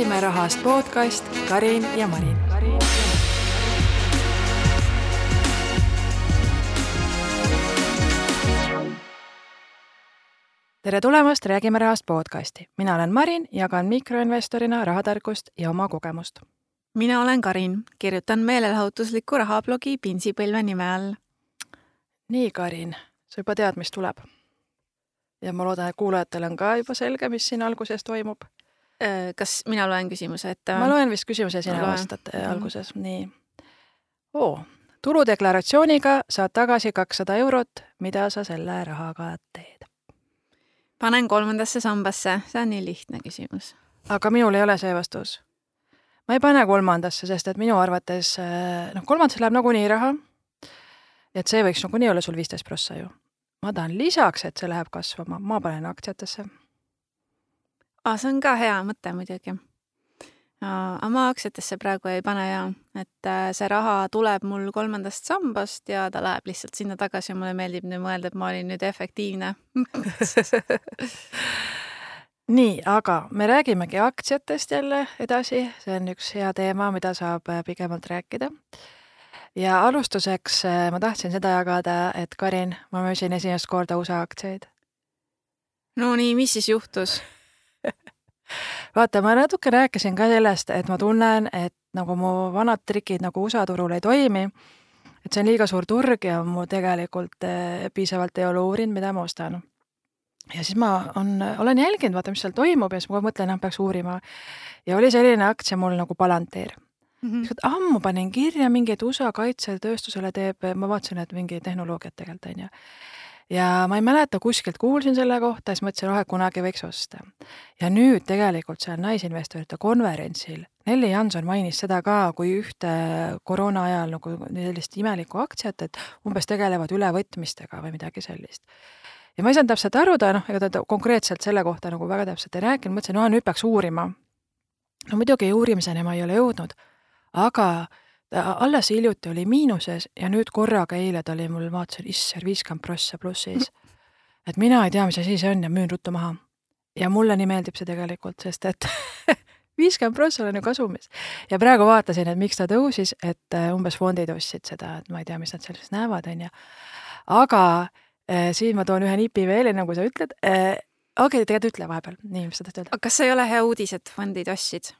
räägime rahast podcast Karin ja Marin. tere tulemast Räägime rahast podcasti, mina olen Marin, jagan mikroinvestorina rahatarkust ja oma kogemust. mina olen Karin, kirjutan meelelahutuslikku rahablogi Pinsipõlve nime all. nii, Karin, sa juba tead, mis tuleb. ja ma loodan, et kuulajatel on ka juba selge, mis siin alguses toimub kas mina loen küsimuse ette? ma loen vist küsimuse sina Loe. vastad -hmm. alguses, nii. oo, tuludeklaratsiooniga saad tagasi kakssada eurot, mida sa selle rahaga teed? panen kolmandasse sambasse, see on nii lihtne küsimus. aga minul ei ole see vastus. ma ei pane kolmandasse, sest et minu arvates noh, kolmandasse läheb nagunii raha. et see võiks nagunii olla sul viisteist prossa ju. ma tahan lisaks, et see läheb kasvama, ma panen aktsiatesse aa, see on ka hea mõte muidugi. aga ma aktsiatesse praegu ei pane ja, et äh, see raha tuleb mul kolmandast sambast ja ta läheb lihtsalt sinna tagasi ja mulle meeldib nüüd mõelda, et ma olin nüüd efektiivne nii, aga me räägimegi aktsiatest jälle edasi, see on üks hea teema, mida saab äh, pikemalt rääkida. ja alustuseks äh, ma tahtsin seda jagada, et Karin, ma müüsin esimest korda USA aktsiaid. no nii, mis siis juhtus? Vaata, ma natuke rääkisin ka sellest, et ma tunnen, et nagu mu vanad trikid nagu USA turul ei toimi, et see on liiga suur turg ja mu tegelikult eh, piisavalt ei ole uurinud, mida ma ostan. ja siis ma on, olen jälginud, vaata, mis seal toimub ja siis ma kogu aeg mõtlen, noh, peaks uurima. ja oli selline aktsia mul nagu Palantir mm. -hmm. ammu panin kirja mingi, et USA kaitsetööstusele teeb, ma vaatasin, et mingi tehnoloogiat tegelikult, on ju ja ma ei mäleta, kuskilt kuulsin selle kohta, siis mõtlesin, oh, et kunagi võiks osta. ja nüüd tegelikult seal naisinvestorite konverentsil Nelli Janson mainis seda ka kui ühte koroona ajal nagu sellist imelikku aktsiat, et umbes tegelevad ülevõtmistega või midagi sellist. ja ma ei saanud täpselt aru, ta noh, ega ta konkreetselt selle kohta nagu väga täpselt ei rääkinud, mõtlesin, no nüüd peaks uurima. no muidugi uurimiseni ma ei ole jõudnud, aga alles hiljuti oli miinuses ja nüüd korraga eile ta oli mul, vaatasin, issand, viiskümmend prossa plussis. et mina ei tea, mis asi see on ja müün ruttu maha. ja mulle nii meeldib see tegelikult, sest et viiskümmend prossa olen ju kasumis. ja praegu vaatasin, et miks ta tõusis, et äh, umbes fondid ostsid seda, et ma ei tea, mis nad sellest näevad, on ju. aga eh, siin ma toon ühe nipi veel, enne kui sa ütled eh,. okei okay,, tegelikult ütle vahepeal, nii, mis sa tahtsid öelda? kas see ei ole hea uudis, et fondid ostsid?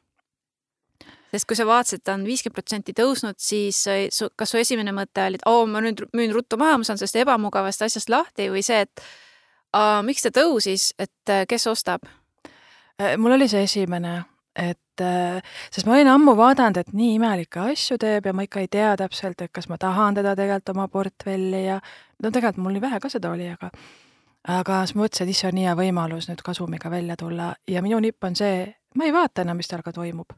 Sest kui sa vaatasid, ta on viiskümmend protsenti tõusnud, siis su, kas su esimene mõte oli, et oo, ma nüüd müün ruttu maha, ma saan sellest ebamugavast asjast lahti või see, et aa, miks ta tõusis, et äh, kes ostab? mul oli see esimene, et äh, sest ma olin ammu vaadanud, et nii imelikke asju teeb ja ma ikka ei tea täpselt, et kas ma tahan teda tegelikult oma portfelli ja no tegelikult mul nii vähe ka seda oli, aga aga siis ma mõtlesin, et issand, nii hea võimalus nüüd kasumiga välja tulla ja minu nipp on see, ma ei vaata enam, mis tal ka toimub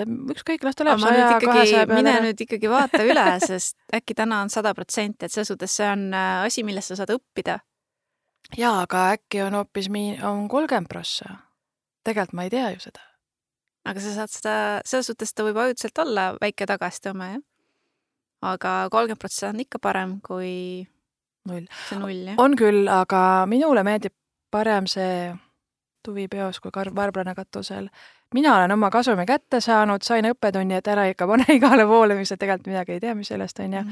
ükskõik, las ta läheb saja, kahesaja peale. mine nüüd ikkagi vaata üle, sest äkki täna on sada protsenti, et selles suhtes see on äh, asi, millest sa saad õppida. jaa, aga äkki on hoopis mi-, on kolmkümmend prossa. tegelikult ma ei tea ju seda. aga sa saad seda, selles suhtes ta võib ajutiselt olla väike tagasitõmme, jah. aga kolmkümmend prossa on ikka parem kui null. see null, jah. on küll, aga minule meeldib parem see tuvipeos kui karv varblane katusel mina olen oma kasumi kätte saanud, sain õppetunni, et ära ikka pane igale poole, mis sa tegelikult midagi ei tea, mis sellest on ju.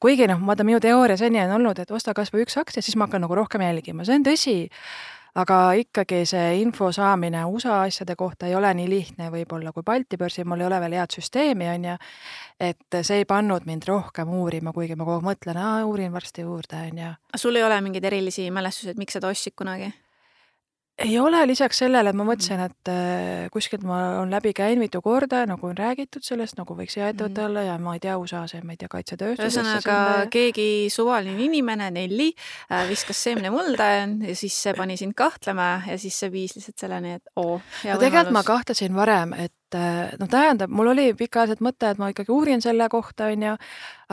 kuigi noh, vaata minu teooria seni on olnud, et osta kas või üks aktsia, siis ma hakkan nagu rohkem jälgima, see on tõsi. aga ikkagi see info saamine USA asjade kohta ei ole nii lihtne võib-olla kui Balti börsil, mul ei ole veel head süsteemi, on ju. et see ei pannud mind rohkem uurima, kuigi ma kogu aeg mõtlen, uurin varsti juurde, on ju. sul ei ole mingeid erilisi mälestusi, et miks sa ta ostsid kunagi? Ei ole, lisaks sellele, et ma mõtlesin, et äh, kuskilt ma olen läbi käinud mitu korda, nagu on räägitud sellest, nagu võiks hea ettevõte mm. olla ja ma ei tea, USA-s, ma ei tea, kaitsetööstuses. ühesõnaga keegi suvaline inimene, Nelli, äh, viskas seemne mulda ja siis see pani sind kahtlema ja siis see viis lihtsalt selleni, et oo. no tegelikult ma kahtlesin varem, et noh, tähendab, mul oli pikaajaliselt mõte, et ma ikkagi uurin selle kohta, on ju,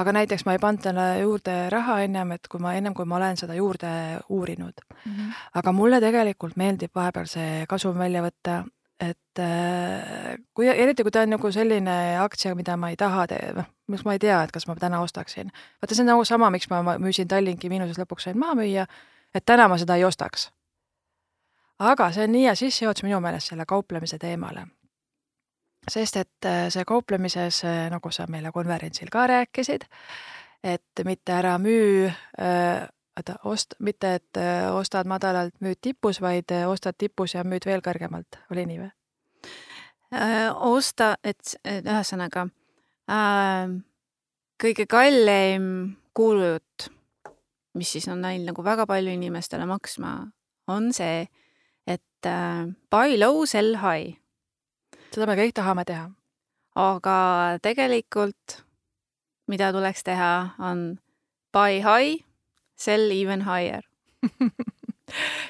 aga näiteks ma ei pannud talle juurde raha ennem, et kui ma ennem, kui ma olen seda juurde uurinud mm. -hmm. aga mulle tegelikult meeldib vahepeal see kasum välja võtta, et äh, kui, eriti kui ta on nagu selline aktsia, mida ma ei taha, noh, miks ma ei tea, et kas ma täna ostaksin. vaata, see on nagu sama, miks ma müüsin Tallinki miinuses lõpuks sain maha müüa, et täna ma seda ei ostaks. aga see on nii hea sissejuhatus minu meelest selle kauplemise teemale sest et äh, see kauplemises, äh, nagu sa meile konverentsil ka rääkisid, et mitte ära müü äh,, oota, ost-, mitte et ostad madalalt, müüd tipus, vaid ostad tipus ja müüd veel kõrgemalt, oli nii või? osta, et ühesõnaga äh, kõige kallim kuulujutt, mis siis on läinud nagu väga palju inimestele maksma, on see, et äh, buy low, sell high. Seda me kõik tahame teha. aga tegelikult, mida tuleks teha, on buy high, sell even higher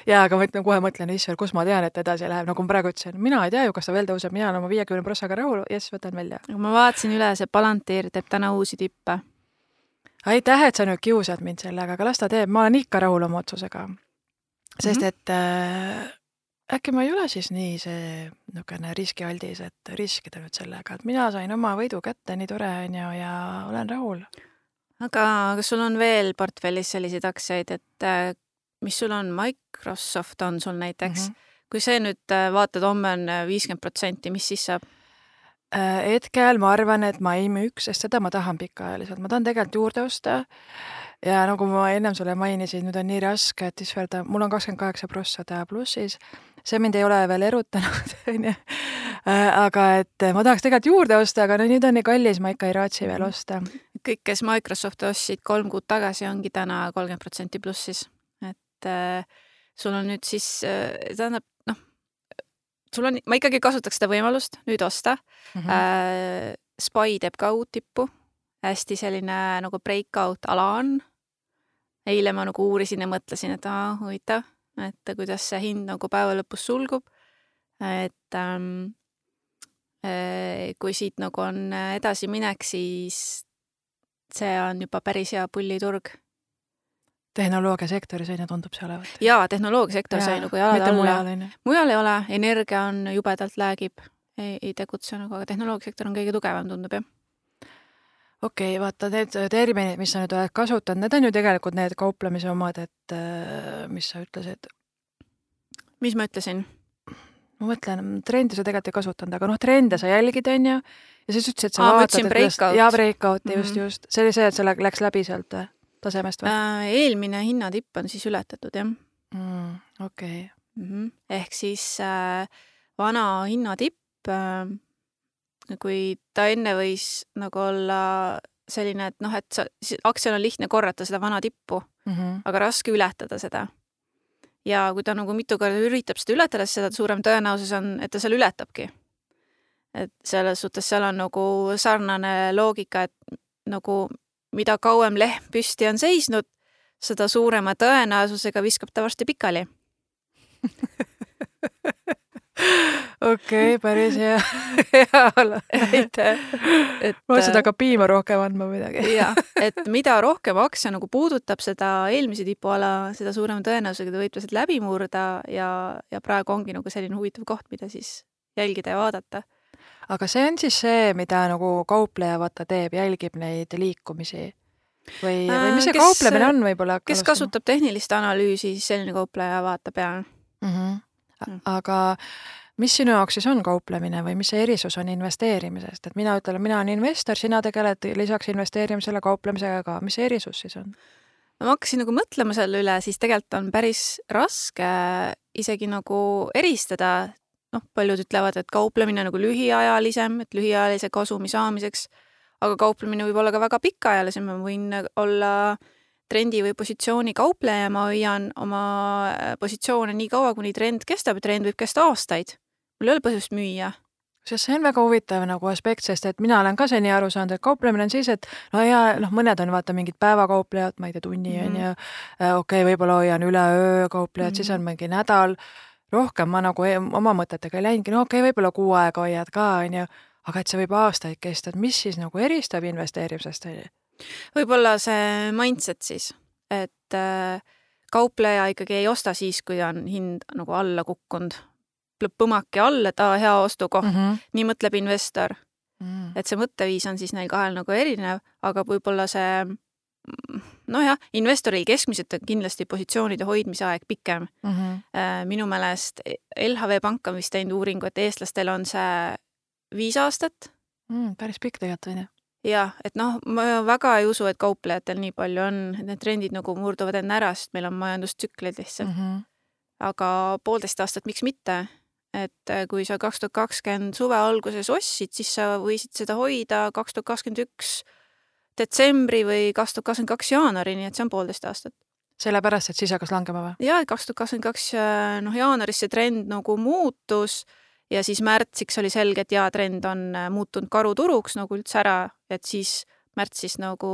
jaa, aga ma ütlen, kohe mõtlen, issand, kus ma tean, et edasi läheb, nagu ma praegu ütlesin, mina ei tea ju, kas ta veel tõuseb, mina olen oma viiekümne prossaga rahul, jess, võtan välja. ma vaatasin üle, see Palantir teeb täna uusi tippe. aitäh, et sa nüüd kiusad mind sellega, aga las ta teeb, ma olen ikka rahul oma otsusega. sest mm -hmm. et äh, äkki ma ei ole siis nii see niisugune riskialdis, et riskida nüüd sellega, et mina sain oma võidu kätte, nii tore on ju, ja olen rahul. aga kas sul on veel portfellis selliseid aktsiaid, et äh, mis sul on, Microsoft on sul näiteks mm, -hmm. kui see nüüd äh, vaatad, homme on äh, viiskümmend protsenti, mis siis saab? Hetkel ma arvan, et ma ei müüks, sest seda ma tahan pikaajaliselt, ma tahan tegelikult juurde osta. Ja nagu ma ennem sulle mainisin, nüüd on nii raske, et öelda, mul on kakskümmend kaheksa prossada plussis, see mind ei ole veel erutanud, onju. aga et ma tahaks tegelikult juurde osta, aga no nüüd on nii kallis, ma ikka ei raatsi veel osta. kõik, kes Microsofti ostsid kolm kuud tagasi, ongi täna kolmkümmend protsenti plussis et äh, sul on nüüd siis, äh, tähendab, noh, sul on, ma ikkagi kasutaks seda võimalust nüüd osta mm. -hmm. Spy teeb ka uut tippu, hästi selline nagu breakout ala on. Eile ma nagu uurisin ja mõtlesin, et aa, huvitav, et kuidas see hind nagu päeva lõpus sulgub. et ähm, kui siit nagu on edasiminek, siis see on juba päris hea pulliturg tehnoloogiasektoris on ju, tundub see olevat. jaa, tehnoloogiasektoris on nagu jalad alla. mujal ei ole, energia on jubedalt läägib, ei tegutse nagu, aga tehnoloogiasektor on kõige tugevam, tundub jah. Okei okay,, vaata need terminid, mis sa nüüd oled kasutanud, need on ju tegelikult need kauplemise omad, et äh, mis sa ütlesid? mis ma ütlesin? ma mõtlen, trendi sa tegelikult ei kasutanud, aga noh, trende sa jälgid, on ju, ja siis ütlesid, et sa Aa, vaatad, et breakout. jaa, breakout'i mm -hmm. just, Mhm. just. see oli see, et see läks läbi sealt või? tasemest või äh,? eelmine hinnatipp on siis ületatud, jah mm,? okei okay. mm. -hmm. ehk siis äh, vana hinnatipp äh,, kui ta enne võis nagu olla selline, et noh, et sa, aktsial on lihtne korrata seda vana tippu mm, -hmm. aga raske ületada seda. ja kui ta nagu mitu korda üritab seda ületada, siis seda suurem tõenäosus on, et ta seal ületabki. et selles suhtes seal on nagu sarnane loogika, et nagu mida kauem lehm püsti on seisnud, seda suurema tõenäosusega viskab ta varsti pikali okei okay,, päris hea, hea et ma mõtlesin, et hakkab piima rohkem andma midagi. jah, et mida rohkem aktsia nagu puudutab seda eelmise tipuala, seda suurema tõenäosusega ta võib ta sealt läbi murda ja, ja praegu ongi nagu selline huvitav koht, mida siis jälgida ja vaadata aga see on siis see, mida nagu kaupleja vaata teeb, jälgib neid liikumisi või, või mis see kes, kauplemine on võib-olla? kes alustama? kasutab tehnilist analüüsi, siis selline kaupleja vaatab ja mm. -hmm. aga mis sinu jaoks siis on kauplemine või mis see erisus on investeerimisest, et mina ütlen, mina olen investor, sina tegeled lisaks investeerimisele kauplemisega ka, mis see erisus siis on? ma hakkasin nagu mõtlema selle üle, siis tegelikult on päris raske isegi nagu eristada. Noh, paljud ütlevad, et kauplemine nagu lühiajalisem, et lühiajalise kasumi saamiseks, aga kauplemine võib olla ka väga pikaajalisem, ma võin olla trendi või positsiooni kaupleja, ma hoian oma äh, positsioone nii kaua, kuni trend kestab ja trend võib kesta aastaid. mul ei ole põhjust müüa sest see on väga huvitav nagu aspekt, sest et mina olen ka seni aru saanud, et kauplemine on siis, et no ja noh, mõned on vaata mingid päevakauplejad, ma ei tea, tunni on mm -hmm. ju, äh, okei okay,, võib-olla hoian üleöö kauplejad mm, -hmm. siis on mingi nädal rohkem ma nagu e-, oma mõtetega ei läinudki, no okei okay,, võib-olla kuu aega hoiad ka, on ju, aga et see võib aastaid kesta, et mis siis nagu eristab investeerimisest, on ju? Võib-olla see mindset siis, et äh, kaupleja ikkagi ei osta siis, kui on hind nagu alla kukkunud, põmaki all, et aa, hea ostukoht mm, -hmm. nii mõtleb investor mm.. et see mõtteviis on siis neil kahel nagu erinev, aga võib-olla see nojah, investoril keskmiselt on kindlasti positsioonide hoidmise aeg pikem mm. -hmm. minu meelest LHV Pank on vist teinud uuringu, et eestlastel on see viis aastat mm,. päris pikk tegelikult on ju. Jah, et noh, ma väga ei usu, et kauplejatel nii palju on, et need trendid nagu murduvad enne ära, sest meil on majandustsüklid lihtsalt mm. -hmm. aga poolteist aastat, miks mitte? et äh, kui sa kaks tuhat kakskümmend suve alguses ostsid, siis sa võisid seda hoida kaks tuhat kakskümmend üks detsembri või kaks tuhat kakskümmend kaks jaanuarini, et see on poolteist aastat sellepärast, et siis hakkas langema või? ja, et kaks tuhat kakskümmend kaks, noh, jaanuaris see trend nagu muutus ja siis märtsiks oli selge, et jaa, trend on äh, muutunud karuturuks nagu üldse ära, et siis märtsis nagu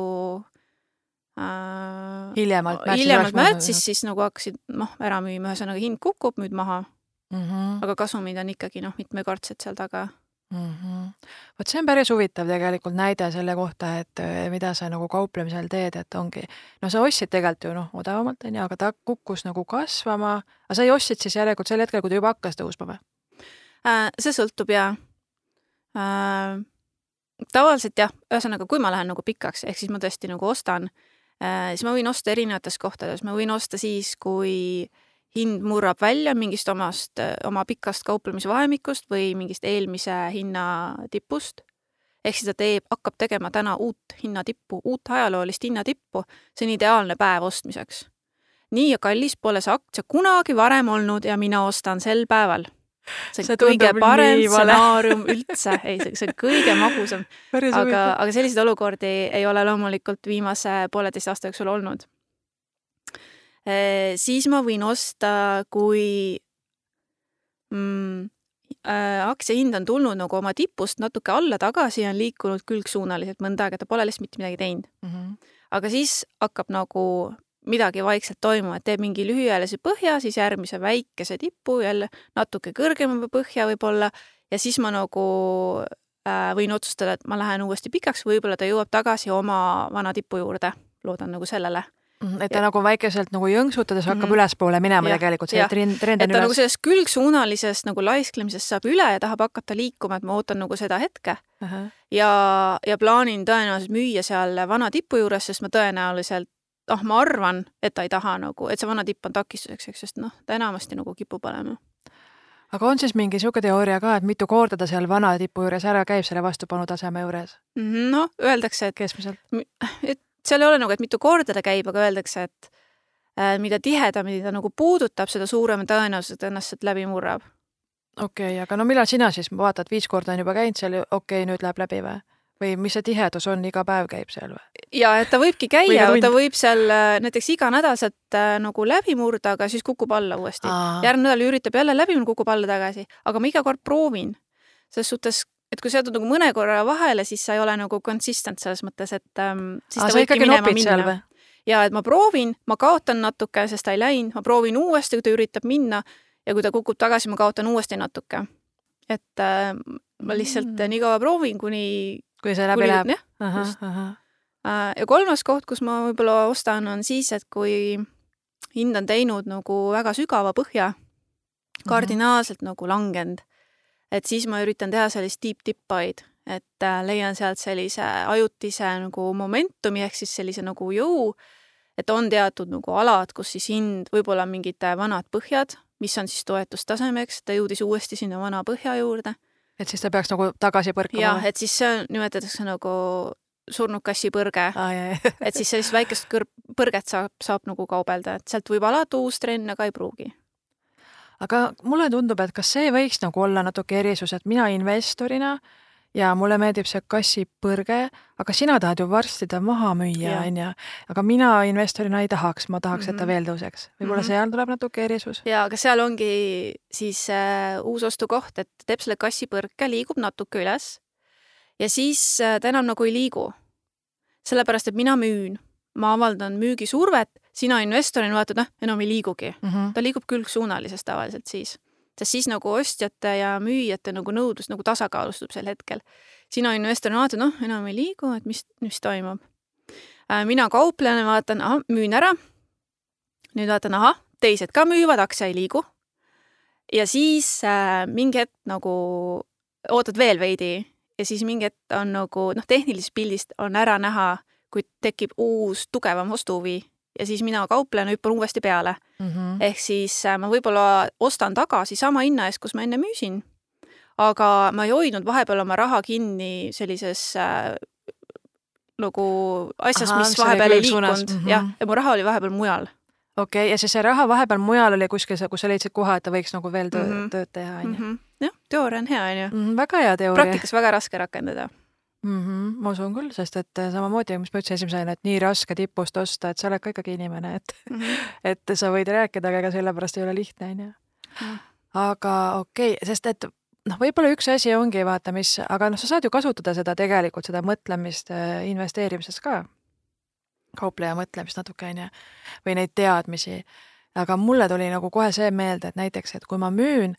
äh, hiljemalt märtsis, hiljemalt märtsis siis nagu hakkasid noh, ära müüma, ühesõnaga hind kukub, müüd maha mm. -hmm. aga kasumid on ikkagi noh, mitmekordsed seal taga mm. -hmm. vot see on päris huvitav tegelikult näide selle kohta, et äh, mida sa nagu kauplemisel teed, et ongi, no sa ostsid tegelikult ju noh, odavamalt onju, aga ta kukkus nagu kasvama, aga sa ei ostsid siis järelikult sel hetkel, kui ta juba hakkas tõusma või? Äh, see sõltub ja äh, tavaliselt jah, ühesõnaga, kui ma lähen nagu pikaks, ehk siis ma tõesti nagu ostan äh,, siis ma võin osta erinevates kohtades, ma võin osta siis, kui hind murrab välja mingist omast, oma pikast kauplemisvahemikust või mingist eelmise hinna tipust. ehk siis ta teeb, hakkab tegema täna uut hinnatippu, uut ajaloolist hinnatippu, see on ideaalne päev ostmiseks. nii kallis pole see aktsia kunagi varem olnud ja mina ostan sel päeval see on see kõige parem stsenaarium üldse, ei, see on kõige magusam. aga, aga selliseid olukordi ei ole loomulikult viimase pooleteist aasta jooksul olnud. siis ma võin osta, kui mm, äh, aktsia hind on tulnud nagu oma tipust natuke alla tagasi ja on liikunud külgsuunaliselt mõnda aega, ta pole lihtsalt mitte midagi teinud mm. -hmm. aga siis hakkab nagu midagi vaikselt toimuma, et teeb mingi lühiajalise põhja, siis järgmise väikese tipu, jälle natuke kõrgema põhja võib-olla ja siis ma nagu äh, võin otsustada, et ma lähen uuesti pikaks, võib-olla ta jõuab tagasi oma vana tipu juurde, loodan nagu sellele mhm, et ta ja. nagu väikeselt nagu jõnksutades hakkab mm -hmm. ülespoole minema ja. tegelikult, see trend, trend on üles. et ta nagu sellest külgsuunalisest nagu laisklemisest saab üle ja tahab hakata liikuma, et ma ootan nagu seda hetke uh. -huh. ja, ja plaanin tõenäoliselt müüa seal vana tipu juures, sest ma tõenäoliselt noh, ma arvan, et ta ei taha nagu, et see vana tipp on takistuseks, eks, sest noh, ta enamasti nagu kipub olema. aga on siis mingi niisugune teooria ka, et mitu korda ta seal vana tipu juures ära käib, selle vastupanutaseme juures? Mhm, noh, öeldakse, et keskmiselt, et seal ei ole nagu, et mitu korda ta käib, aga öeldakse, et äh, mida tihedamini ta nagu puudutab, seda suurema tõenäosus, et ennast sealt läbi murrab. okei okay,, aga no millal sina siis vaatad, viis korda on juba käinud seal, okei okay,, nüüd läheb läbi või? Või mis see tihedus on, iga päev käib seal või? ja et ta võibki käia, ta võib seal äh, näiteks iganädalaselt äh, nagu läbi murda, aga siis kukub alla uuesti. järgmine nädal üritab jälle läbi, kukub alla tagasi, aga ma iga kord proovin. selles suhtes, et kui sa jätad nagu mõne korra vahele, siis sa ei ole nagu consistent selles mõttes, et ähm, siis Aa, ta võibki minema minna. ja et ma proovin, ma kaotan natuke, sest ta ei läinud, ma proovin uuesti, kui ta üritab minna ja kui ta kukub tagasi, ma kaotan uuesti natuke. et äh, ma lihtsalt mm. nii kaua proovin, kuni kui see läbi läheb? jah, äh, ja kolmas koht, kus ma võib-olla ostan, on siis, et kui hind on teinud nagu väga sügava põhja, mhm. kardinaalselt nagu langenud, et siis ma üritan teha sellist buy', et äh, leian sealt sellise ajutise nagu momentumi ehk siis sellise nagu jõu, et on teatud nagu alad, kus siis hind, võib-olla mingid vanad põhjad, mis on siis toetustasemeks, ta jõudis uuesti sinna vana põhja juurde et siis ta peaks nagu tagasi põrkama? jah, et siis see nimetatakse nagu surnud kassi põrge ah,. et siis sellist väikest kõr-, põrget saab, saab nagu kaubelda, et sealt võib alata uus trenn, aga ei pruugi. aga mulle tundub, et kas see võiks nagu olla natuke erisus, et mina investorina äh, ja mulle meeldib see kassipõrge, aga sina tahad ju varsti ta maha müüa, onju. aga mina investorina ei tahaks, ma tahaks, et ta mhm. veel tõuseks. võib-olla mm -hmm. seal tuleb natuke erisus. ja, aga seal ongi siis äh, uus ostukoht, et teeb selle kassipõrke, liigub natuke üles ja siis äh, ta enam nagu ei liigu. sellepärast, et mina müün, ma avaldan müügisurvet, sina investorina vaatad, noh, enam ei liigugi mm. -hmm. ta liigub külgsuunalises tavaliselt siis sest siis nagu ostjate ja müüjate nagu nõudlus nagu tasakaalustub sel hetkel. sina investorina vaatad, noh, enam ei liigu, et mis, mis toimub. Äh, mina kauplejana vaatan, ahah, müün ära. nüüd vaatan, ahah, teised ka müüvad, aktsia ei liigu. ja siis äh, mingi hetk nagu ootad veel veidi ja siis mingi hetk on nagu noh, tehnilisest pildist on ära näha, kui tekib uus tugevam ostuhuvi ja siis mina kauplejana hüppan uuesti peale mm. -hmm. ehk siis äh, ma võib-olla ostan tagasi sama hinna eest, kus ma enne müüsin. aga ma ei hoidnud vahepeal oma raha kinni sellises äh, nagu asjas, mis vahepeal ei liikunud mhm. jah, ja mu raha oli vahepeal mujal. okei okay,, ja siis see raha vahepeal mujal oli kuskil, kus sa leidsid koha, et ta võiks nagu veel töö, mm Mhm. -hmm. tööd teha, onju. jah, teooria on hea, onju. Mhm, väga hea teooria. praktikas väga raske rakendada. mm. -hmm, ma usun küll, sest et äh, samamoodi, mis ma ütlesin esimesena, et nii raske tipust osta, et sa oled ka ikkagi inimene, et, et sa võid rääkida, aga ega sellepärast ei ole lihtne, onju Mm.. aga okei okay,, sest et noh, võib-olla üks asi ongi vaata, mis, aga noh, sa saad ju kasutada seda tegelikult, seda mõtlemist äh, investeerimises ka. kaupleja mõtlemist natuke onju või neid teadmisi. aga mulle tuli nagu kohe see meelde, et näiteks, et kui ma müün,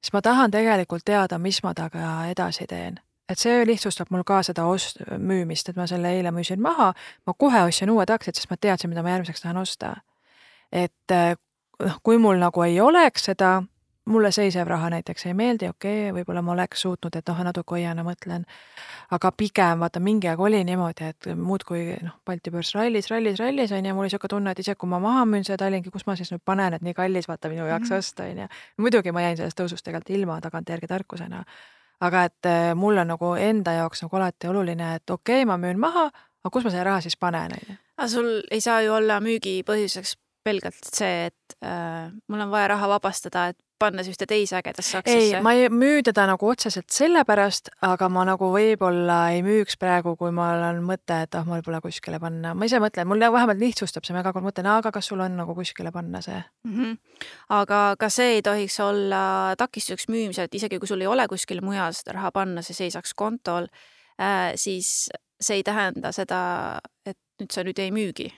siis ma tahan tegelikult teada, mis ma temaga edasi teen et see lihtsustab mul ka seda ost-, müümist, et ma selle eile müüsin maha, ma kohe ostsin uued aktsiad, sest ma teadsin, mida ma järgmiseks tahan osta. et noh, kui mul nagu ei oleks seda, mulle seisev raha näiteks ei meeldi, okei okay,, võib-olla ma oleks suutnud, et noh, natuke hoian ja mõtlen, aga pigem vaata mingi aeg oli niimoodi, et muudkui noh, Balti börs rallis, rallis, rallis on ju, mul oli niisugune tunne, et isegi kui ma maha müün seda Tallinki, kus ma siis nüüd panen, et nii kallis vaata minu jaoks Mhm. osta on ju. muidugi ma jäin sellest tõusust tegelikult ilma tagantjärgi tarkusena aga et eh, mul on nagu enda jaoks nagu alati oluline, et okei okay,, ma müün maha, aga kus ma selle raha siis panen, on ju. aga sul ei saa ju olla müügi põhjuseks pelgalt see, et äh, mul on vaja raha vabastada, et panna see ühte teise ägedasse ei aktsiasse,. ma ei müü teda nagu otseselt sellepärast, aga ma nagu võib-olla ei müüks praegu, kui mul on mõte, et ah, mul pole kuskile panna. ma ise mõtlen, mul vähemalt lihtsustab see, ma iga kord mõtlen, aga kas sul on nagu kuskile panna see. Mm -hmm. aga ka see ei tohiks olla takistuseks müümisel, et isegi kui sul ei ole kuskile mujal seda raha panna, see seisaks kontol äh,, siis see ei tähenda seda, et nüüd sa nüüd ei müügi.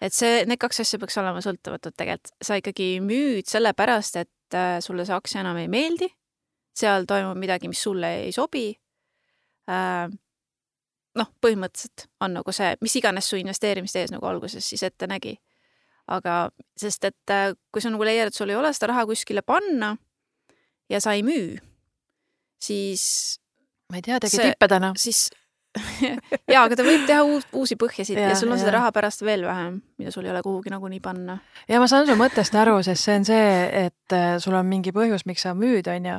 et see, need kaks asja peaks olema sõltumatud tegelikult, sa ikkagi müüd sellepärast, et äh, sulle see aktsia enam ei meeldi, seal toimub midagi, mis sulle ei sobi äh,. noh, põhimõtteliselt on nagu see, mis iganes su investeerimiste ees nagu alguses siis ette nägi aga sest, et äh, kui sa nagu leiad, et sul ei ole seda raha kuskile panna ja sa ei müü, siis, ma ei tea, tegi tippe täna. siis ja, aga ta võib teha uus, uusi põhjasid ja, ja sul on seda jah. raha pärast veel vähem, mida sul ei ole kuhugi nagunii panna. ja ma saan su mõttest aru, sest see on see, et äh, sul on mingi põhjus, miks sa müüd, on ju.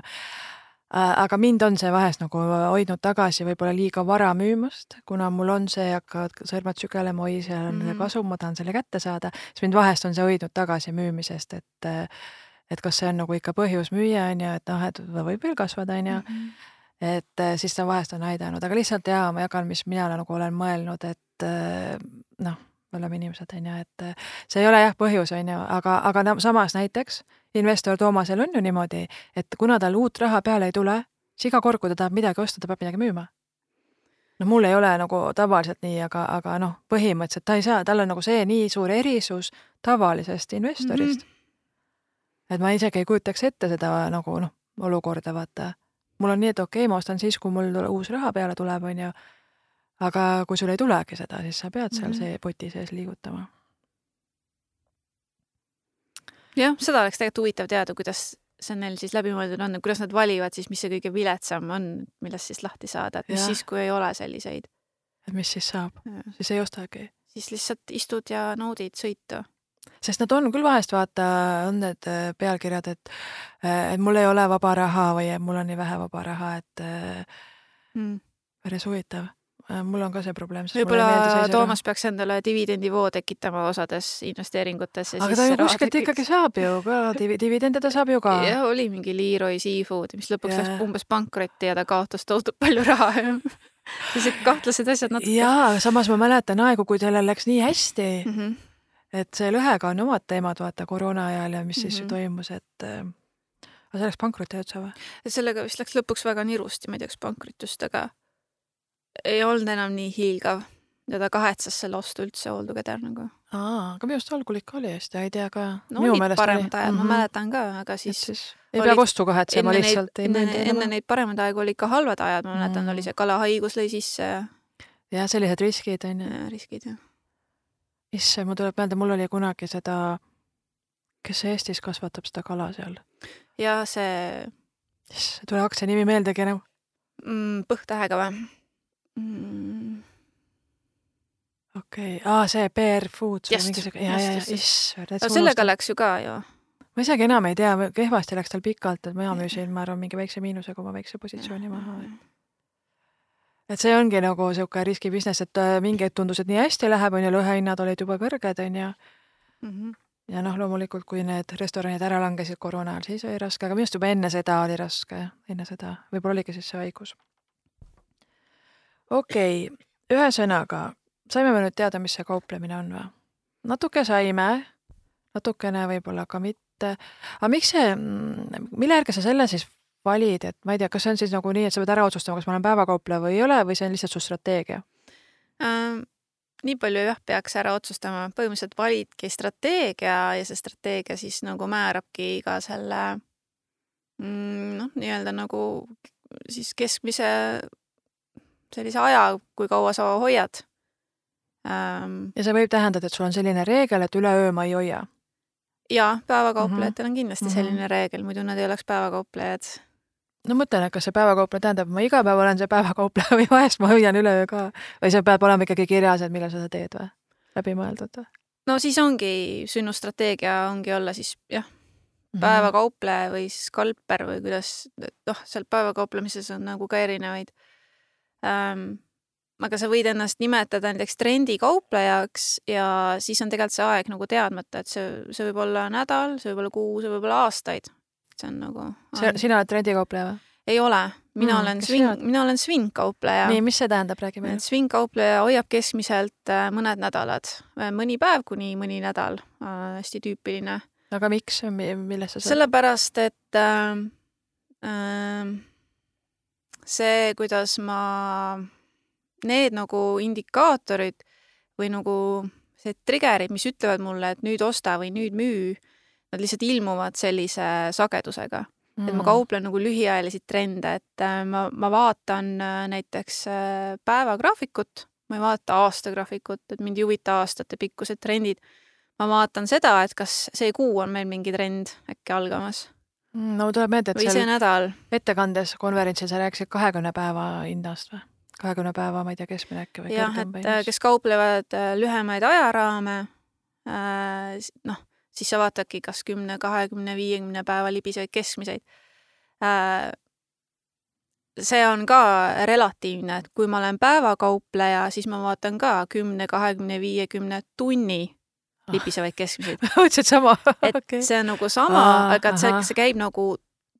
aga mind on see vahest nagu hoidnud tagasi võib-olla liiga vara müümast, kuna mul on see, hakkavad sõrmed sügelema, oi, seal on see Mhm. kasum, ma tahan selle kätte saada, siis mind vahest on see hoidnud tagasi müümisest, et äh, et kas see on nagu ikka põhjus müüa, on ju, et noh, et ta võib veel kasvada, on ju. Et eh, siis ta vahest on aidanud, aga lihtsalt jaa, ma jagan, mis mina nagu olen mõelnud, et eh, noh, me oleme inimesed, on ju, et eh, see ei ole jah põhjus, on ju, aga, aga no, samas näiteks investor Toomasel on ju niimoodi, et kuna tal uut raha peale ei tule, siis iga kord, kui ta tahab midagi osta, ta peab midagi müüma. no mul ei ole nagu tavaliselt nii, aga, aga noh, põhimõtteliselt ta ei saa, tal on nagu see nii suur erisus tavalisest investorist mm. -hmm. et ma isegi ei kujutaks ette seda nagu noh, olukorda vaata mul on nii, et okei okay,, ma ostan siis, kui mul uus raha peale tuleb, on ju. aga kui sul ei tulegi seda, siis sa pead seal mm. -hmm. see poti sees liigutama. jah, seda oleks tegelikult huvitav teada, kuidas see neil siis läbimõeldud on, kuidas nad valivad siis, mis see kõige viletsam on, millest siis lahti saada, et mis Jah. siis, kui ei ole selliseid, et mis siis saab, siis ei ostagi. siis lihtsalt istud ja naudid sõitu. Sest nad on küll vahest vaata, on need äh, pealkirjad, et et mul ei ole vaba raha või mul on nii vähe vaba raha, et äh, Mm. päris huvitav. mul on ka see probleem. võib-olla Toomas peaks endale dividendivoo tekitama osades investeeringutes. aga ta ju kuskilt ikkagi saab ju ka, dividende ta saab ju ka. jah, oli mingi Leroy Seafood, mis lõpuks Jah. läks umbes pankrotti ja ta kaotas tohutult palju raha sellised kahtlased asjad natuke. jaa, samas ma mäletan aegu, kui sellel läks nii hästi Mm -hmm. Et see lõhega on omad teemad, vaata koroona ajal ja mis mm -hmm. siis Mhm. toimus, et äh, aga see läks pankrotti otsa või? sellega vist läks lõpuks väga nirusti, ma ei tea, kas pankrot just, aga ei olnud enam nii hiilgav ja ta kahetsas selle ostu üldse Oldu-Keder nagu. aa, aga minu arust algul ikka oli hästi, ei tea ka. no olid paremad ajad, ma mäletan ka, aga siis, siis siis ei olid pea kostu kahetsema, lihtsalt ei enne, enne neid paremaid aegu olid ka halvad ajad, ma mäletan Mm. mm., oli see kalahaigus lõi sisse ja, jah, sellised riskid on ju. ja riskid ja issand, mul tuleb meelde, mul oli kunagi seda, kes Eestis kasvatab seda kala seal? ja see issand, ei tule aktsia nimi meeldegi enam. mm, põhtähega või mm,? okei okay., aa see PR Foods või Just, mingi siuke, ja, ja, ja issand, sellega läks ju ka ju. ma isegi enam ei tea, kehvasti läks tal pikalt, et mina müüsin, ma arvan, mingi väikse miinusega oma väikse positsiooni maha. et see ongi nagu niisugune riski business, et äh, mingi hetk tundus, et nii hästi läheb, on ju, lõhehinnad olid juba kõrged, on ju mm. -hmm. ja noh, loomulikult, kui need restoranid ära langesid koroona ajal, siis oli raske, aga minu arust juba enne seda oli raske, enne seda, võib-olla oligi siis see haigus. okei okay., ühesõnaga, saime me nüüd teada, mis see kauplemine on või? natuke saime, natukene võib-olla ka mitte. aga miks see, mille järgi sa selle siis valid, et ma ei tea, kas see on siis nagu nii, et sa pead ära otsustama, kas ma olen päevakaupleja või ei ole või see on lihtsalt su strateegia ähm,? nii palju jah, peaks ära otsustama, põhimõtteliselt validki strateegia ja see strateegia siis nagu määrabki ka selle mm, noh, nii-öelda nagu siis keskmise sellise aja, kui kaua sa hoiad ähm,. ja see võib tähendada, et sul on selline reegel, et üle öö ma ei hoia? jaa, päevakauplejatel mm -hmm. on kindlasti mm -hmm. selline reegel, muidu nad ei oleks päevakauplejad. No mõtlen, et kas see päevakaupleja tähendab, ma iga päev olen see päevakaupleja või vahest ma hoian üleöö ka või see peab olema ikkagi kirjas, et millal sa seda teed või? läbimõeldud või? no siis ongi, sünnustrateegia ongi olla siis jah, mhm. päevakaupleja või siis kalper või kuidas, noh, seal päevakauplemises on nagu ka erinevaid ähm, aga sa võid ennast nimetada näiteks trendikauplejaks ja siis on tegelikult see aeg nagu teadmata, et see, see võib olla nädal, see võib olla kuu, see võib olla aastaid. See on nagu. sina oled trendikaupleja või? ei ole, mina mm, olen swing, mina olen swing-kaupleja. nii, mis see tähendab, räägi meile. swing-kaupleja hoiab keskmiselt äh, mõned nädalad, äh, mõni päev kuni mõni nädal, äh, hästi tüüpiline. aga miks, millest sa sellepärast, et äh, äh, see, kuidas ma need nagu indikaatorid või nagu see trigger'id, mis ütlevad mulle, et nüüd osta või nüüd müü, nad lihtsalt ilmuvad sellise sagedusega mm.. et ma mm. kauplen nagu lühiajalisi trende, et äh, ma, ma vaatan äh, näiteks äh, päevagraafikut, ma ei vaata aastagraafikut, et mind ei huvita aastatepikkused trendid. ma vaatan seda, et kas see kuu on meil mingi trend äkki algamas mm, no tuleb meelde, et või see nädal. ettekandes konverentsil sa rääkisid kahekümne päeva hinnast või? kahekümne päeva, ma ei tea, keskmine äkki või jah, et kes kauplevad lühemaid ajaraame, noh, siis sa vaatadki kas kümne, kahekümne, viiekümne päeva libisevaid keskmiseid. see on ka relatiivne, et kui ma olen päevakaupleja, siis ma vaatan ka kümne, kahekümne, viiekümne tunni ah. libisevaid keskmiseid. mõtlesin, et sama et okay. see on nagu sama, aga et see, see käib nagu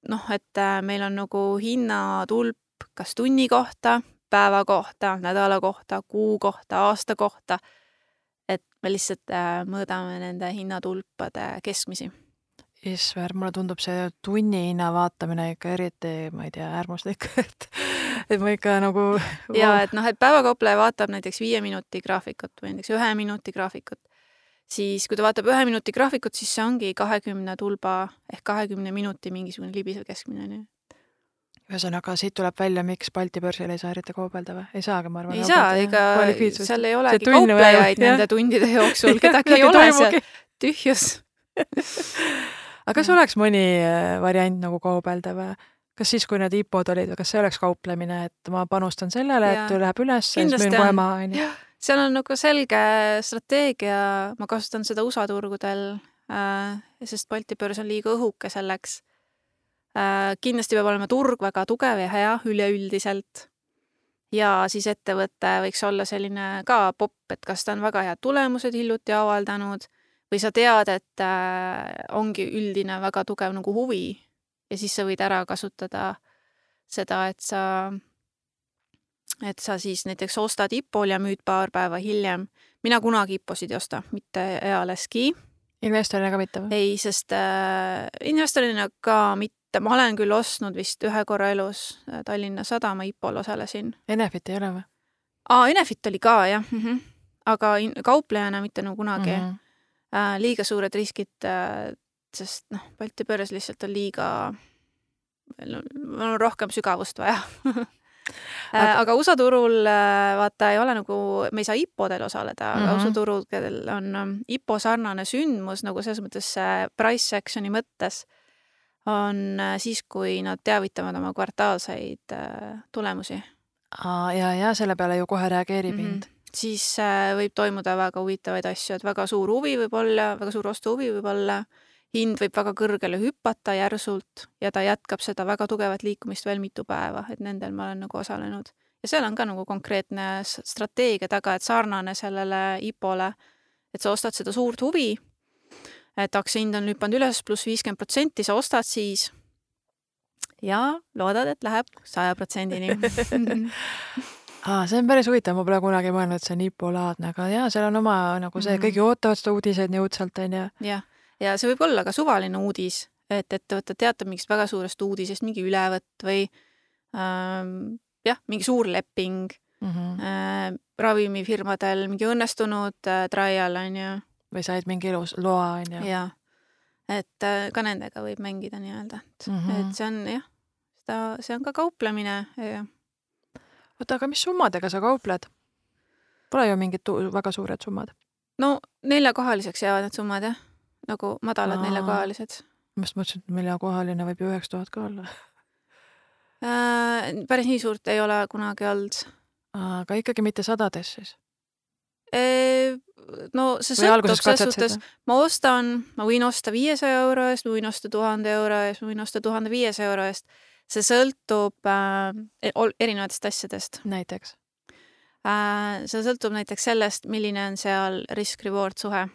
noh, et meil on nagu hinnatulp kas tunni kohta päeva kohta, nädala kohta, kuu kohta, aasta kohta. Et me lihtsalt äh, mõõdame nende hinnatulpade keskmisi. Isver, mulle tundub see tunnihinna vaatamine ikka eriti, ma ei tea, äärmuslik, et et ma ikka nagu ja et noh, et päevakaupleja vaatab näiteks viie minuti graafikut või näiteks ühe minuti graafikut, siis kui ta vaatab ühe minuti graafikut, siis see ongi kahekümne tulba ehk kahekümne minuti mingisugune libisev keskmine onju ühesõnaga, siit tuleb välja, miks Balti börsil ei saa eriti kaubelda või? ei saagi, ma arvan. ei saa, ega seal ei olegi kauplejaid nende tundide jooksul, kedagi ei ole seal, tühjus. Aga kas oleks mõni äh, variant nagu kaubelda või? kas siis, kui need IPO-d olid, kas see oleks kauplemine, et ma panustan sellele, et läheb üles, siis müün kohe maha, onju? seal on nagu selge strateegia, ma kasutan seda USA turgudel äh,, sest Balti börs on liiga õhuke selleks kindlasti peab olema turg väga tugev ja hea üleüldiselt. ja siis ettevõte võiks olla selline ka popp, et kas ta on väga head tulemused hiljuti avaldanud või sa tead, et äh, ongi üldine väga tugev nagu huvi ja siis sa võid ära kasutada seda, et sa, et sa siis näiteks ostad IPO-l ja müüd paar päeva hiljem. mina kunagi IPO-sid ei osta, mitte ealeski. investorina ka mitte või? ei, sest äh, investorina ka mitte ma olen küll ostnud vist ühe korra elus äh, Tallinna Sadama IPO-l osalesin. Enefit ei ole või? aa, Enefit oli ka jah mm, -hmm. aga kauplejana mitte nagu kunagi mm. -hmm. Äh, liiga suured riskid äh,, sest noh, Balti börs lihtsalt on liiga, mul on rohkem sügavust vaja äh, aga... aga USA turul äh, vaata ei ole nagu, me ei saa IPO-del osaleda mm, -hmm. aga mhm. USA turul, on ähm, IPO sarnane sündmus nagu selles mõttes price action'i mõttes on äh, siis, kui nad teavitavad oma kvartaalseid äh, tulemusi. ja, ja selle peale ju kohe reageerib mm -hmm. hind. siis äh, võib toimuda väga huvitavaid asju, et väga suur huvi võib olla, väga suur ostuhuvi võib olla hind võib väga kõrgele hüpata järsult ja ta jätkab seda väga tugevat liikumist veel mitu päeva, et nendel ma olen nagu osalenud. ja seal on ka nagu konkreetne strateegia taga, et sarnane sellele IPO-le, et sa ostad seda suurt huvi, et aktsia hind on hüpanud üles pluss viiskümmend protsenti, sa ostad siis ja loodad, et läheb saja protsendini aa, see on päris huvitav, ma pole kunagi mõelnud, et see on IPO-laadne, aga jaa, seal on oma nagu see mm, -hmm. kõik ootavad seda uudiseid nii õudselt, onju. jah, ja see võib olla ka suvaline uudis, et ettevõte teatab mingist väga suurest uudisest, mingi ülevõtt või ähm, jah, mingi suur leping mm -hmm. äh, ravimifirmadel, mingi õnnestunud äh, trial onju. Või said mingi ilus loa onju. jah, et äh, ka nendega võib mängida nii-öelda, et mm, -hmm. et see on jah, seda, see on ka kauplemine oota, aga mis summadega sa kaupled? Pole ju mingid väga suured summad? no neljakohaliseks jäävad need summad jah, nagu madalad Aa. neljakohalised. ma just mõtlesin, et neljakohaline võib ju üheksa tuhat ka olla äh,. päris nii suurt ei ole kunagi olnud. aga ikkagi mitte sadades siis? No see sõltub selles suhtes, ma ostan, ma võin osta viiesaja euro eest, ma võin osta tuhande euro eest, ma võin osta tuhande viiesaja euro eest see sõltub äh, erinevatest asjadest. näiteks äh,? see sõltub näiteks sellest, milline on seal risk-reward suhe.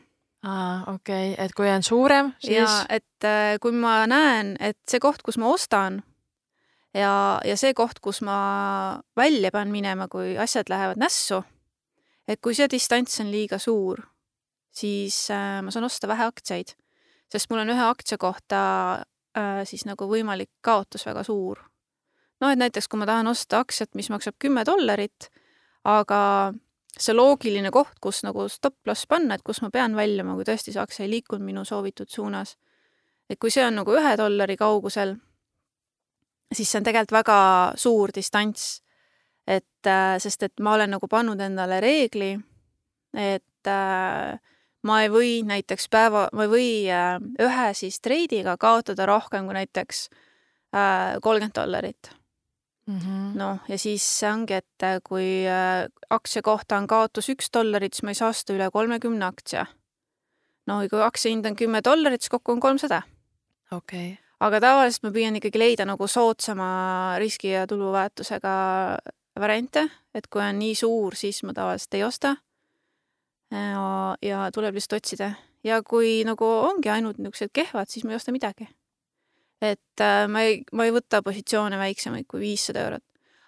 aa, okei okay., et kui on suurem, siis? ja et äh, kui ma näen, et see koht, kus ma ostan ja, ja see koht, kus ma välja pean minema, kui asjad lähevad nässu, et kui see distants on liiga suur, siis äh, ma saan osta vähe aktsiaid, sest mul on ühe aktsia kohta äh, siis nagu võimalik kaotus väga suur. noh, et näiteks kui ma tahan osta aktsiat, mis maksab kümme dollarit, aga see loogiline koht, kus nagu stop-loss panna, et kus ma pean väljuma, kui tõesti see aktsia ei liikunud minu soovitud suunas. et kui see on nagu ühe dollari kaugusel, siis see on tegelikult väga suur distants. Et äh, sest, et ma olen nagu pannud endale reegli, et äh, ma ei või näiteks päeva, ma ei või äh, ühe siis treidiga kaotada rohkem kui näiteks kolmkümmend dollarit mm -hmm.. noh, ja siis ongi, et kui aktsia kohta on kaotus üks dollarit, siis ma ei saa osta üle kolmekümne aktsia. no kui aktsia hind on kümme dollarit, siis kokku on kolmsada. okei okay. aga tavaliselt ma püüan ikkagi leida nagu soodsama riski ja tuluväärtusega variante, et kui on nii suur, siis ma tavaliselt ei osta ja, ja tuleb lihtsalt otsida. ja kui nagu ongi ainult niisugused kehvad, siis ma ei osta midagi. et äh, ma ei, ma ei võta positsioone väiksemaid kui viissada eurot.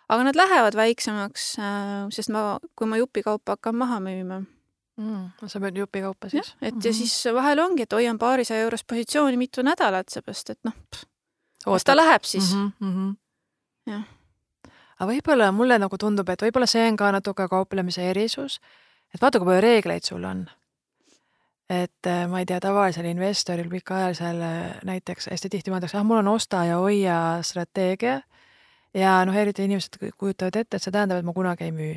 aga nad lähevad väiksemaks äh,, sest ma, kui ma jupikaupa hakkan maha müüma mm,. sa pead jupikaupa siis? et mm -hmm. ja mhm. siis vahel ongi, et hoian paarisaja eurost positsiooni mitu nädalat, seepärast et noh, las ta läheb siis mm. -hmm. jah aga võib-olla mulle nagu tundub, et võib-olla see on ka natuke kauplemise erisus, et vaata, kui palju reegleid sul on. et äh, ma ei tea, tavalisel investoril pikaajalisel äh, näiteks hästi tihti mõeldakse, ah, mul on osta ja hoia strateegia. Ja noh, eriti inimesed kujutavad ette, et see tähendab, et ma kunagi ei müü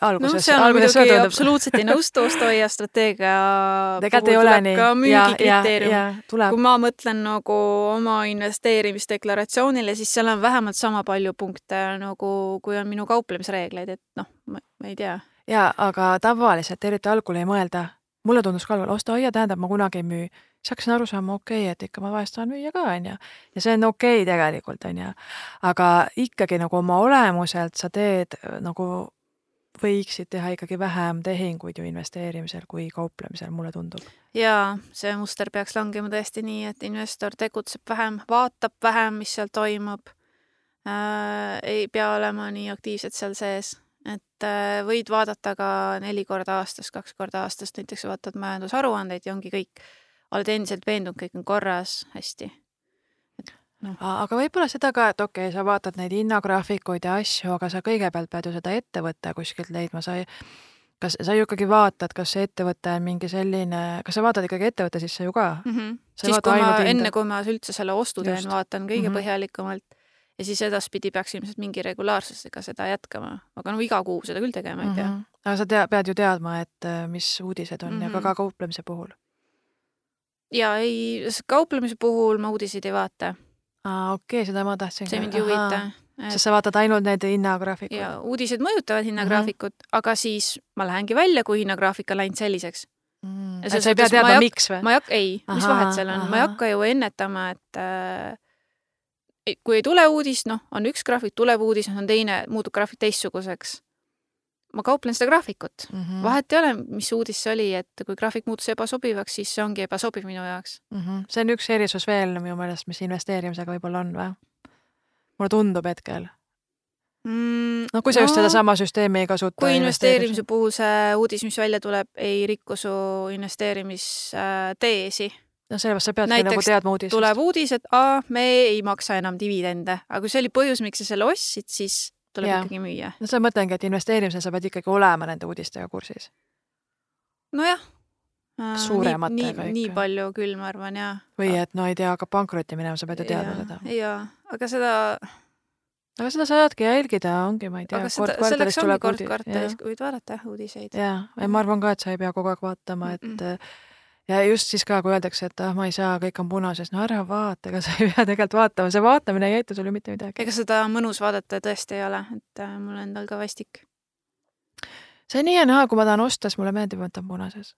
alguses no,. see on muidugi tundub... absoluutselt ei nõustu ostu-hoia strateegia. tegelikult ei ole nii. ka müügikriteerium. kui ma mõtlen nagu oma investeerimisdeklaratsioonile, siis seal on vähemalt sama palju punkte nagu, kui on minu kauplemisreegleid, et noh, ma ei tea jaa, aga tavaliselt eriti algul ei mõelda, mulle tundus ka algul, osta-hoia tähendab, ma kunagi ei müü. siis hakkasin aru saama, okei okay,, et ikka ma vahest tahan müüa ka, onju. ja see on okei okay tegelikult, onju. aga ikkagi nagu oma olemuselt sa teed nagu võiksid teha ikkagi vähem tehinguid ju investeerimisel kui kauplemisel, mulle tundub. jaa, see muster peaks langema tõesti nii, et investor tegutseb vähem, vaatab vähem, mis seal toimub äh,. ei pea olema nii aktiivselt seal sees et äh, võid vaadata ka neli korda aastas, kaks korda aastas, näiteks vaatad majandusaruandeid ja ongi kõik, oled endiselt veendunud, kõik on korras, hästi. No. aga võib-olla seda ka, et okei okay,, sa vaatad neid hinnagraafikuid ja asju, aga sa kõigepealt pead ju seda ettevõtte kuskilt leidma, sa ei, kas sa ju ikkagi vaatad, kas see ettevõte on mingi selline, kas sa vaatad ikkagi ettevõtte sisse ju ka mm? -hmm. siis, kui ma, enne kui ma üldse selle ostu teen, vaatan kõige mm -hmm. põhjalikumalt ja siis edaspidi peaks ilmselt mingi regulaarsusega seda jätkama, aga no iga kuu seda küll tegema ei pea mm. -hmm. aga sa tea, pead ju teadma, et äh, mis uudised on mm -hmm. ja ka, ka mhm. kauplemise puhul? ja ei, kauplemise puhul ma uudiseid ei vaata. Aa, okei okay,, seda ma tahtsin. see mind ei huvita. Sest sa vaatad ainult need hinnagraafikud. ja uudised mõjutavad hinnagraafikut mm, -hmm. aga siis ma lähengi välja, kui hinnagraafik on läinud selliseks. mm.. Et sa ei pea teadma miks või? ma ei hakka, ei, mis vahet seal on, ma ei hakka ju ennetama, et äh, kui ei tule uudist, noh, on üks graafik, tuleb uudis, on teine, muutub graafik teistsuguseks. Ma kauplen seda graafikut, mm. -hmm. vahet ei ole, mis uudis see oli, et kui graafik muutus ebasobivaks, siis see ongi ebasobiv minu jaoks. mm. -hmm. see on üks erisus veel minu meelest, mis investeerimisega võib-olla on või? mulle tundub hetkel. mm,. no kui sa just sedasama süsteemi ei kasuta. kui investeerimise puhul see uudis, mis välja tuleb, ei riku su investeerimisteesi, no sellepärast sa peadki näiteks nagu teadma uudist. tuleb uudis, et aa, me ei maksa enam dividende, aga kui see oli põhjus, miks sa selle ostsid, siis tuleb ja. ikkagi müüa. no seda mõtlengi, et investeerimisel sa pead ikkagi olema nende uudistega kursis. nojah. Suurematega nii, nii, ikka. nii palju küll, ma arvan, jaa. või et no ei tea, hakkab pankrotti minema, sa pead ju teadma seda. jaa, aga seda, aga seda saadki jälgida, ongi, ma ei tea aga, seda, selleks ongi kord kvartalis, võid vaadata jah uudiseid. jaa, ja ma arvan ka, et sa ei pea kogu aeg vaatama, et Mm-mm. Ja just siis ka, kui öeldakse, et ah, ma ei saa, kõik on punases, no ära vaata, ega sa ei pea tegelikult vaatama, see vaatamine ei aita sulle mitte midagi. ega seda mõnus vaadata tõesti ei ole, et äh, mul endal ka vastik. see on nii ja naa, kui ma tahan osta, siis mulle meeldib, et ta on punases.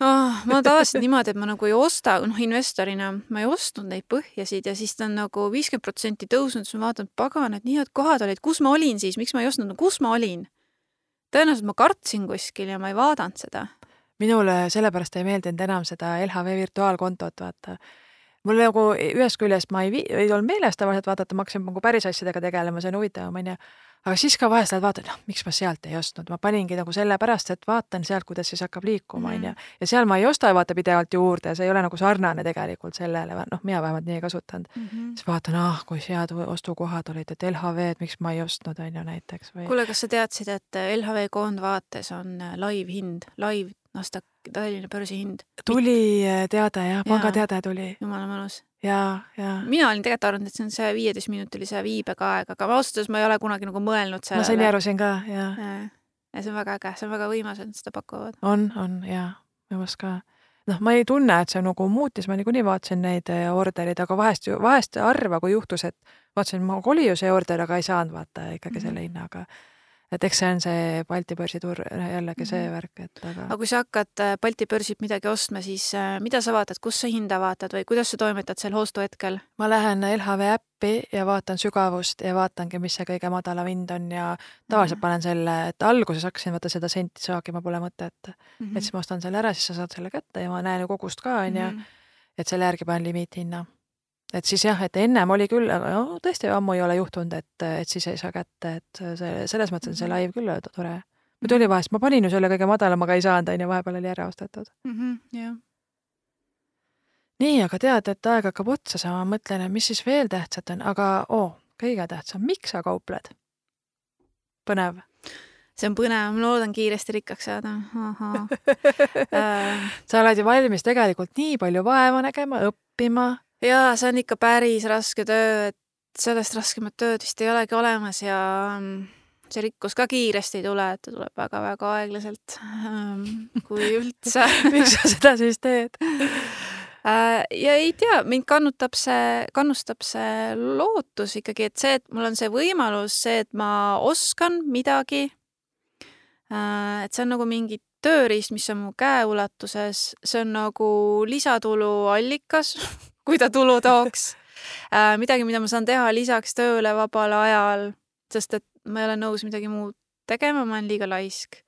oh,. ma tavaliselt niimoodi, et ma nagu ei osta, noh investorina ma ei ostnud neid põhjasid ja siis ta on nagu viiskümmend protsenti tõusnud, siis ma vaatan, pagan, et nii head kohad olid, kus ma olin siis, miks ma ei ostnud, no kus ma olin? tõenäoliselt ma kartsin kuskil ja ma ei vaadanud seda. Minule sellepärast ei meeldinud enam seda LHV virtuaalkontot, vaata. mul nagu ühest küljest ma ei, vii- ei olnud meeles tavaliselt vaadata, ma hakkasin nagu päris asjadega tegelema, see on huvitavam, onju. aga siis ka vahest lähed vaatad, noh, miks ma sealt ei ostnud, ma paningi nagu sellepärast, et vaatan sealt, kuidas siis hakkab liikuma, onju. ja seal ma ei osta vaata pidevalt juurde, see ei ole nagu sarnane tegelikult sellele, noh, mina vähemalt nii ei kasutanud. siis vaatan, ah, kui head ostukohad olid, et LHV-d, miks ma ei ostnud, onju näiteks või. kuule, kas sa teadsid, et LHV koondvaates on äh, live-hind, live Nasdaq Tallinna börsihind, tuli eh, teade jah, pangateade tuli jumala mõnus. ja, ja. mina olin tegelikult arvanud, et see on see viieteistminutilise viibega aeg, aga ausalt öeldes ma ei ole kunagi nagu mõelnud ma sain sellele. aru siin ka ja ja see on väga äge, see on väga võimas, et nad seda pakuvad. on, on ja minu meelest ka. noh, ma ei tunne, et see nagu muutis, ma niikuinii vaatasin neid eh, ordereid, aga vahest vahest harva, kui juhtus, et vaatasin, mul oli ju see order, aga ei saanud vaata ikkagi selle Mhm. hinnaga. Et eks see on see Balti börsiturg, jällegi see Mhm. värk, et aga aga kui sa hakkad äh, Balti börsilt midagi ostma, siis äh, mida sa vaatad, kus sa hinda vaatad või kuidas sa toimetad seal ostu hetkel? ma lähen LHV äppi ja vaatan sügavust ja vaatangi, mis see kõige madalam hind on ja tavaliselt panen selle, et alguses hakkasin vaata seda senti saagima, pole mõtet. Mhm. et siis ma ostan selle ära, siis sa saad selle kätte ja ma näen ju kogust ka, onju. Mhm. et selle järgi panen limiithinna. Et siis jah, et ennem oli küll, aga no tõesti ammu ei ole juhtunud, et, et siis ei saa kätte, et see selles mõttes on see live küll tore. muidu oli vahest, ma panin ju selle kõige madalamaga ei saanud, onju, vahepeal oli ära ostetud. Mhm, jah. nii, aga tead, et aeg hakkab otsa saama, mõtlen, et mis siis veel tähtsat on, aga oo oh,, kõige tähtsam, miks sa kaupled? põnev. see on põnev, ma loodan kiiresti rikkaks saada. Sa oled ju valmis tegelikult nii palju vaeva nägema, õppima. jaa, see on ikka päris raske töö, et sellest raskemat tööd vist ei olegi olemas ja mm, see rikkus ka kiiresti ei tule, et ta tuleb väga-väga aeglaselt, kui üldse. miks sa seda siis teed? Äh, ja ei tea, mind kannutab see, kannustab see lootus ikkagi, et see, et mul on see võimalus, see, et ma oskan midagi. et see on nagu mingi tööriist, mis on mu käeulatuses, see on nagu lisatuluallikas, kui ta tulu tooks. midagi, mida ma saan teha lisaks tööle vabal ajal, sest et ma ei ole nõus midagi muud tegema, ma olen liiga laisk.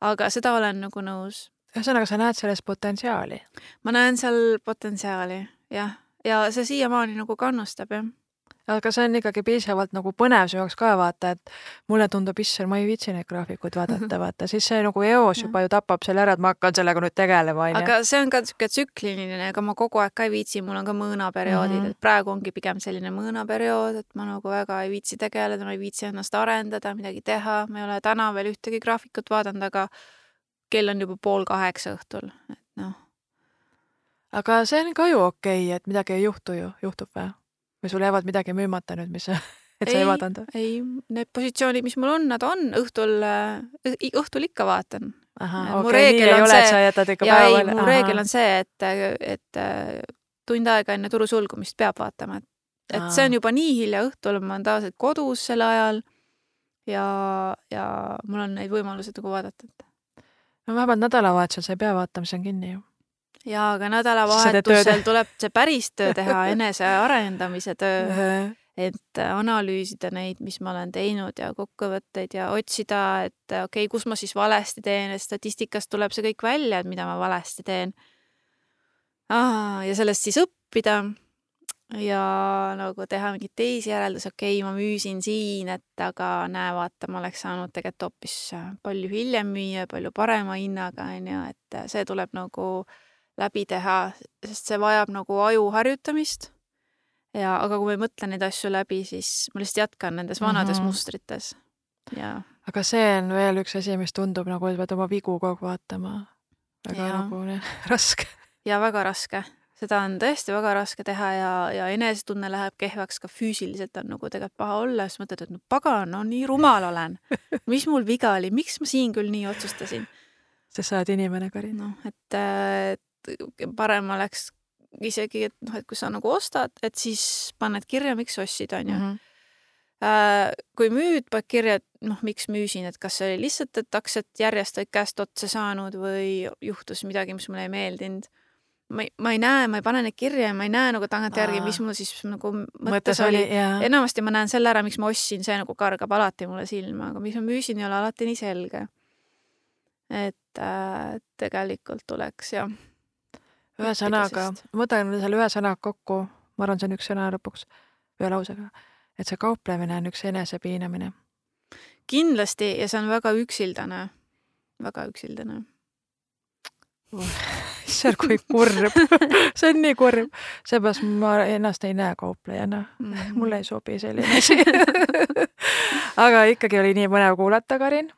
aga seda olen nagu nõus ühesõnaga, sa näed selles potentsiaali. ma näen seal potentsiaali, jah, ja see siiamaani nagu kannustab, jah. Aga see on ikkagi piisavalt nagu põnev su jaoks ka vaata, et mulle tundub, issand, ma ei viitsi neid graafikuid vaadata, vaata, siis see nagu eos juba ju tapab selle ära, et ma hakkan sellega nüüd tegelema, onju. aga see on ka niisugune tsükliline, ega ma kogu aeg ka ei viitsi, mul on ka mõõnaperioodid mm. -hmm. et praegu ongi pigem selline mõõnaperiood, et ma nagu väga ei viitsi tegeleda, ma ei viitsi ennast arendada, midagi teha, ma ei ole täna veel ühtegi graafikut vaadanud, aga kell on juba pool kaheksa õhtul, et noh, aga see on ka ju okei okay,, et midagi ei juhtu ju, juhtub või? Või sul jäävad midagi müümata nüüd, mis, et sa ei, ei vaadanud või? ei, need positsioonid, mis mul on, nad on õhtul, õhtul ikka vaatan mu nii reegel on ole, see- ja ei, mu reegel on see, et, et äh, tund aega enne turu sulgumist peab vaatama, et, et see Aa. on juba nii hilja õhtul, ma olen tavaliselt kodus sel ajal ja, ja mul on neid võimalused nagu vaadata, no vähemalt nädalavahetusel sa ei pea vaatama, see on kinni ju. Jaa, aga nädalavahetusel tuleb see päris töö teha, enesearendamise töö. Et analüüsida neid, mis ma olen teinud ja kokkuvõtteid ja otsida, et okei okay,, kus ma siis valesti teen, et statistikast tuleb see kõik välja, et mida ma valesti teen. ja sellest siis õppida. Ja nagu teha mingeid teisi järeldusi, okei okay,, ma müüsin siin, et aga näe, vaata, ma oleks saanud tegelikult hoopis palju hiljem müüa, palju parema hinnaga, on ju, et see tuleb nagu läbi teha, sest see vajab nagu aju harjutamist ja, aga kui ma ei mõtle neid asju läbi, siis ma lihtsalt jätkan nendes vanades mm -hmm. mustrites ja. aga see on veel üks asi, mis tundub nagu, et pead oma vigu kogu aeg vaatama. väga ja. nagu ne, raske. ja väga raske, seda on tõesti väga raske teha ja, ja enesetunne läheb kehvaks, ka füüsiliselt on nagu tegelikult paha olla, siis mõtled, et no pagan, no nii rumal olen. mis mul viga oli, miks ma siin küll nii otsustasin? sest sa oled inimene, Karin. noh, et, et parem oleks isegi, et noh, et kui sa nagu ostad, et siis paned kirja, miks ostsid, on ju mm. -hmm. kui müüd, paned kirja, et noh, miks müüsin, et kas see oli lihtsalt, et aktsiad järjest olid käest otsa saanud või juhtus midagi, mis mulle ei meeldinud. ma ei, ma ei näe, ma ei pane neid kirja ja ma ei näe nagu tagantjärgi, mis mul siis nagu mõttes, mõttes oli, oli.. enamasti ma näen selle ära, miks ma ostsin, see nagu kargab alati mulle silma, aga miks ma müüsin, ei ole alati nii selge. et äh, tegelikult tuleks jah ühesõnaga, ma võtan selle ühe sõna kokku, ma arvan, see on üks sõna lõpuks, ühe lausega, et see kauplemine on üks enesepiinamine. kindlasti ja see on väga üksildane, väga üksildane. Issand, kui kurb. See on nii kurb, seepärast ma ennast ei näe kauplejana. Mm. -hmm. mulle ei sobi selline asi. Aga ikkagi oli nii põnev kuulata, Karin.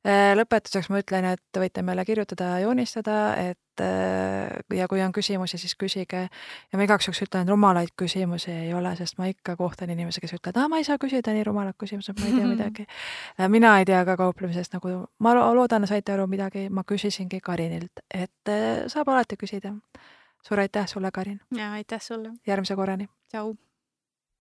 Äh, lõpetuseks ma ütlen, et võite meile kirjutada ja joonistada, et äh, ja kui on küsimusi, siis küsige. ja ma igaks juhuks ütlen, et rumalaid küsimusi ei ole, sest ma ikka kohtan inimesi, kes ütlevad, aa, ma ei saa küsida nii rumalad küsimused, ma ei tea midagi. Äh, mina ei tea ka kauplemisest nagu, ma loodan, saite aru midagi, ma küsisingi Karinilt, et saab alati küsida. suur aitäh sulle, Karin! ja aitäh sulle! järgmise korrani! tšau!